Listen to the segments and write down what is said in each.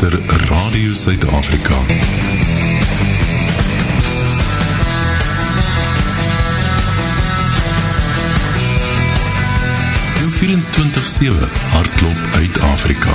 luister Radio Suid-Afrika. Jou 24/7 hardloop uit Afrika.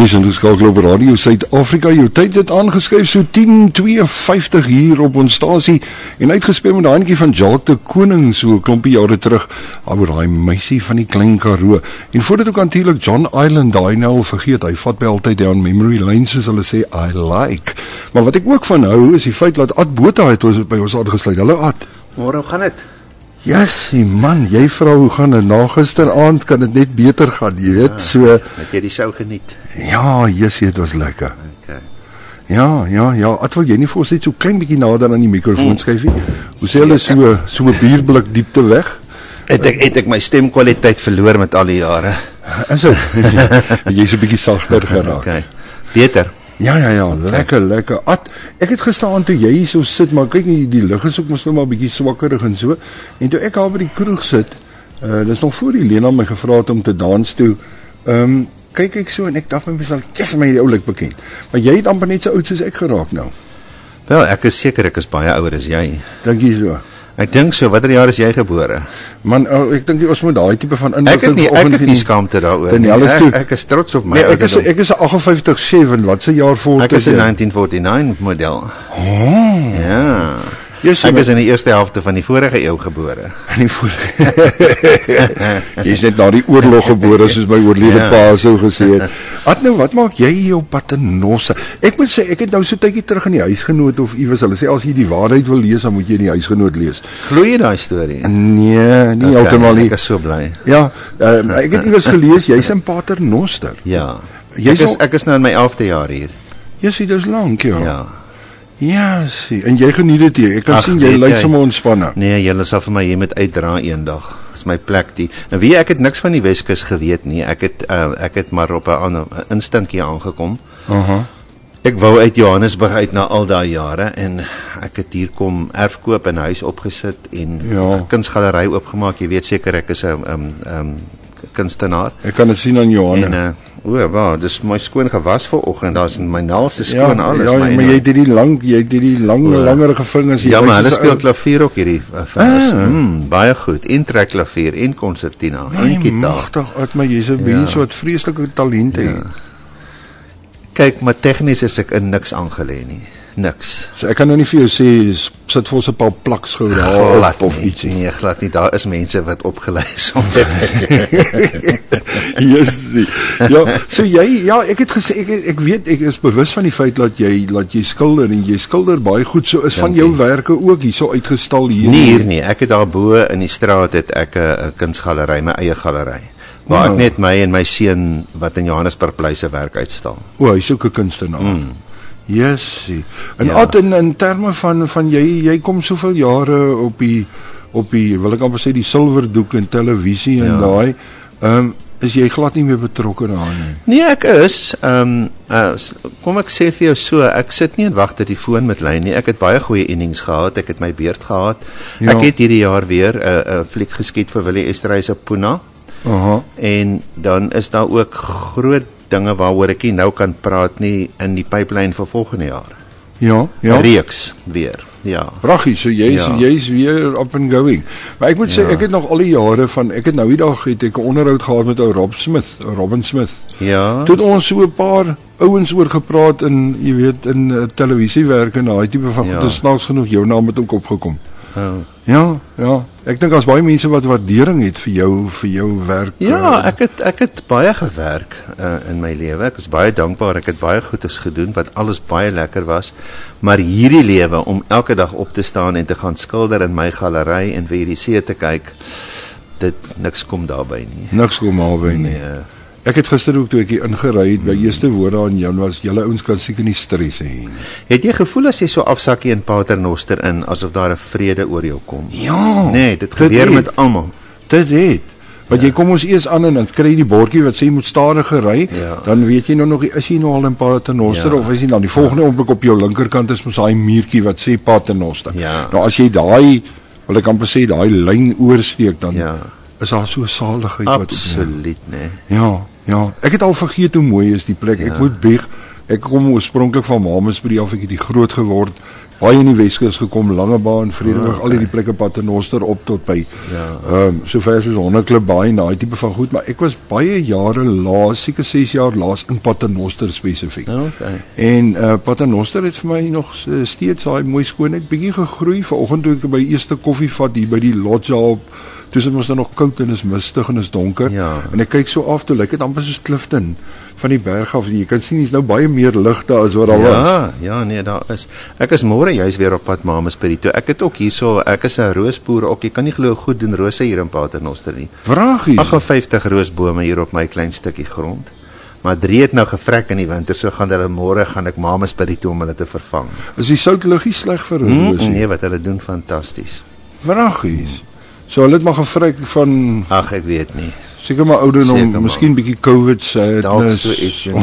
Jy's in geskakel op Radio Suid-Afrika. Jou tyd het aangeskryf so 10:52 hier op ons stasie en uitgespeel met daai netjie van Jacques de Koning so 'n klompie jare terug oor daai meisie van die Klein Karoo. En voordat ook natuurlik John Island daai nou al vergeet, hy vat by altyd down memory lane soos hulle sê I like. Maar wat ek ook van hou is die feit dat Ad Botha het ons by ons aangesluit. Hallo Ad. Môre gaan dit? Jessie man, jy vra hoe gaan dit? Na gisteraand kan dit net beter gaan, jy weet. So Het jy die sou geniet? ja, Jessie, dit was lekker. Okay. Ja, ja, ja. At wil jy nie vir ons net so klein bietjie nader aan die mikrofoon skuif nie? Hoe sê hulle so so 'n bierblik diepte weg? Het ek het ek my stemkwaliteit verloor met al die jare. Is dit? Jy's 'n bietjie sagter geraak. Okay. Beter. Ja, ja, ja, lekker, lekker. At, ek het gestaan toe jy hier so sit, maar kyk nie, die lig is ook mos nou maar bietjie swakkerig en so. En toe ek daar by die kroeg sit, uh dis nog voor die Lena my gevra het om te dans toe. Ehm um, kyk ek so en ek dink my myself, "Jess, my die oulik bekend." Maar jy het amper net so oud soos ek geraak nou. Wel, ek is seker ek is baie ouer as jy. Dink jy so? Ek dink so, watter jaar is jy gebore? Man, oh, ek dink jy ons moet daai tipe van Ek inligting nie ek vanoggend het nie geniet. skaamte daaroor Dan alles toe. Ek, ek is trots op my Nee, ek is ek is 'n 58 7. Wat se jaar volg Ek is 'n 1949 model. Oh. Ja. Yes, Ek is in die eerste helfte van die vorige eeu gebore. nie voor. Jy's net na die oorlog gebore soos my oorlede Ja. pa sou gesê het. Wat nou, wat maak jy hier op Paternosse? Ek moet sê ek het nou so tydjie terug in die huisgenoot of iewers hulle sê as jy die waarheid wil lees, dan moet jy in die huisgenoot lees. Glo jy daai storie? Nee, nie Okay, heeltemal nie. Ek is so bly. Ja, um, ek het iewers gelees jy's in Paternoster. Ja. Jy Ek is sal- ek is nou in my 11de jaar hier. Jy sien dis lank, ja. Ja. Ja, sien. En jy geniet dit hier. Ek kan Ag, sien jy lyk jy. sommer ontspanne. Nee, julle sal vir my hier met uitdra eendag. Dis my plek die. En wie ek het niks van die Weskus geweet nie. Ek het uh, ek het maar op 'n ander 'n instinkkie aangekom. Aha. Ek wou uit Johannesburg uit na al daai jare en ek het hier kom erf koop en huis opgesit en Ja. kunsgalery oopgemaak. Jy weet seker ek is 'n 'n um, um, kunstenaar. Ek kan dit sien aan Johanna. En uh, o, wow, dis my skoon gewas vanoggend. Daar's my naels is skoon ja, alles, ja, my maar jy het hierdie lang, jy het hierdie lang O. langerige vingers Ja, maar hulle speel ou- klavier ook hierdie uh, vers. Ah. Mm, baie goed. En trek klavier en konsertina en My gitaar. magtig, uit my jy's 'n mens wat vreeslike talent het. Ja. Kyk, maar tegnies is ek in niks aangelê nie. Niks. So ek kan nou nie vir jou sê sit vir ons 'n paar plaksgou daar op of ietsie. Nee, glad nie. Daar is mense wat opgelei is om dit. Jessie. Ja, so jy ja, ek het gesê ek ek weet ek is bewus van die feit dat jy dat jy skilder en jy skilder baie goed. So is van Dankie. jou werke ook hierso uitgestal hier. nie hier nie. Ek het daar bo in die straat het ek 'n kunsgalery, my eie galery. Waar Wow. ek net my en my seun wat in Johannesburg bly se werk uitstal. O, hy's ook 'n kunstenaar. Mm. Jessie. En Ja. ja. at in in terme van van jy jy kom soveel jare op die op die wil ek amper sê die silwerdoek en televisie en Ja. daai ehm um, is jy glad nie meer betrokke daarin nie. Nee, ek is ehm um, uh, kom ek sê vir jou so, ek sit nie en wag dat die foon met lyn nie. Ek het baie goeie innings gehad. Ek het my beurt gehad. Ja. Ek het hierdie jaar weer 'n uh, 'n fliek geskiet vir Willie Esterhuis op Puna. Aha. En dan is daar ook groot dinge waaroor ek nie nou kan praat nie in die pipeline vir volgende jaar. Ja, ja. Reeks weer. Ja. Pragtig, so jy's Ja. ja. jy's weer up and going. Maar ek moet ja. sê ek het nog al die jare van ek het nou die dag het ek 'n onderhoud gehad met ou Rob Smith, Robin Smith. Ja. Toe het ons so 'n paar ouens oor gepraat in jy weet in uh, televisiewerk en daai tipe van Ja. ja. dis snaaks genoeg jou naam het ook opgekom. Oh. Ja, ja. Ek dink daar's baie mense wat waardering het vir jou vir jou werk. Ja, eh, ek het ek het baie gewerk uh, in my lewe. Ek is baie dankbaar. Ek het baie goedes gedoen wat alles baie lekker was. Maar hierdie lewe om elke dag op te staan en te gaan skilder in my galery en vir die see te kyk, dit niks kom daarby nie. niks kom albei nie. Nee. Ek het gister ook toe ek hier ingery het by eerste woorde aan jou was julle ouens kan seker nie stres hê nie. Het jy gevoel as jy so afsakkie in Paternoster in asof daar 'n vrede oor jou kom? Ja. Nee, dit dit gebeur het. met almal. Dit het. Want jy kom ons eers aan en dan kry jy die bordjie wat sê jy moet stadiger ry, Ja. dan weet jy nou nog is jy nou al in Paternoster Ja. of is jy dan die volgende oomblik op jou linkerkant is mos daai muurtjie wat sê Paternoster. Ja. Nou as jy daai wil ek amper sê daai lyn oorsteek dan Ja. Is daar so saligheid wat Absoluut, nee. Ja, ja. Ek het al vergeet hoe mooi is die plek. Ja. Ek Ja. moet bieg. Ek kom oorspronklik van Mamasbury af, ek het hier groot geword. Baie in die Weskus gekom, Langebaan, Vredenburg, Ah, al hierdie plekke Paternoster op tot by. Ja. Ehm um, sover soos Honneklip baie en daai tipe van goed, maar ek was baie jare laas, seker 6 jaar laas in Paternoster spesifiek. Okay. En uh Paternoster het vir my nog uh, steeds daai mooi skoonheid bietjie gegroei. Vanoggend toe ek by eerste koffievat hier by die lodge op Toe sit ons dan nog koud en is mistig en is donker. Ja. En ek kyk so af toe lyk dit amper soos Clifton van die berg af. Jy kan sien hier's nou baie meer lig daar as wat daar was. Ja, ja, nee, daar is. Ek is môre juis weer op pad Mamasbury toe. Ek het ook hierso, ek is 'n roosboer ook. Jy kan nie glo hoe goed doen rose hier in Paternoster nie. Vragies. 58 roosbome hier op my klein stukkie grond. Maar drie het nou gevrek in die winter, so gaan hulle môre gaan ek Mamasbury toe om hulle te vervang. Is die soutliggie sleg vir 'n Mm, nee, wat hulle doen fantasties. Vragies. So hulle het maar gevryk van Ag, ek weet nie. seker maar ouderdom, miskien bietjie COVID Dalk sadness. so iets jy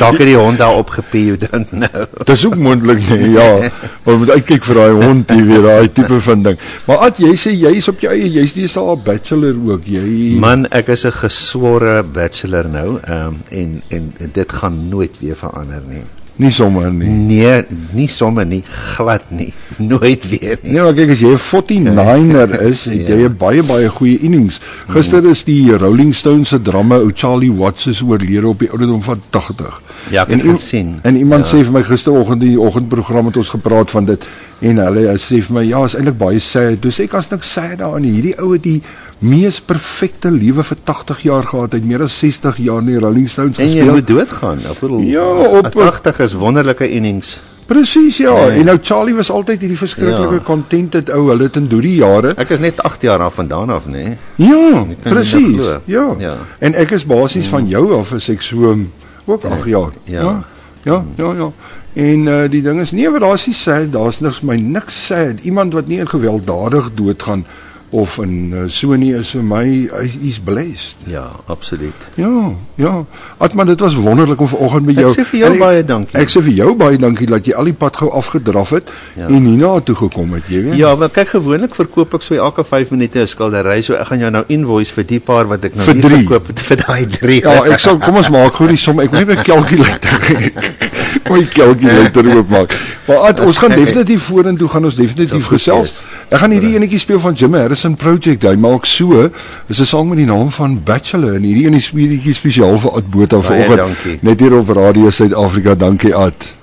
Dalk het die hond daar opgepie, don't know. Dis ook moontlik nee, ja. Maar moet uitkyk vir daai hond hier weer, daai tipe van ding. Maar at jy sê jy's op jou eie, jy's dis al 'n bachelor ook. Jy Man, ek is 'n gesworre bachelor nou, ehm um, en en dit gaan nooit weer verander nie. Nie sommer nie. Nee, nie sommer nie, glad nie, nooit weer nie. Nee, maar kyk as jy 'n 49er is, het jy Ja. 'n baie baie goeie innings. Gister is die Rolling Stones se drummer ou Charlie Watts is oorlede op die ouderdom van 80. Ja, ek het iem- gesien. En iemand Ja. sê vir my gisteroggend die oggendprogram het ons gepraat van dit en hulle hy sê vir my ja, is eintlik baie sad. Toe sê ek as niks sad daarin. Hierdie ou het die mees perfekte lewe vir 80 jaar gehad. Het meer as 60 jaar in die Rolling Stones En jy gespeel. moet doodgaan. Ek bedoel, Ja, op- 80 is wonderlike innings. Presies ja. Nee. En nou Charlie was altyd hierdie verskriklike Ja. contented ou. Hulle het in deur die jare Ek is net 8 jaar af vandaan af, nê. Ja, kan nie presies. Ja. Ja. En ek is basies van jou af as ek so um, ook 8 jaar. Ja. Ja. Ja, ja, ja. En uh, die ding is nee, wat daar's nie sad, daar's niks my niks sad. Iemand wat nie in gewelddadig doodgaan of in uh, so nie is vir my hy's blessed. Ja, absoluut. Ja, ja. Atman, dit was wonderlik om vanoggend met Ek jou. sê vir jou ek- baie dankie. Ek sê vir jou baie dankie dat jy al die pad gou afgedraf het Ja. en hierna toe gekom het, jy weet. Ja, maar kyk gewoonlik verkoop ek so elke 5 minute 'n skildery, so ek gaan jou nou invoice vir die paar wat ek nou Vir nie drie. verkoop het vir daai 3. Ja, ek sal kom ons maak gou die som. Ek moet net my kalkulator. My kalkulator oopmaak. Maar Ad, ons gaan definitief vorentoe gaan ons definitief goed gesels. Ek gaan hierdie enetjie speel van Jim Harrison Project. Hy maak so. Dis 'n sang met die naam van Bachelor en hierdie een is speletjie spesiaal vir Ad Botha Baie vanoggend. dankie. Net hier op Radio Suid-Afrika. Dankie Ad.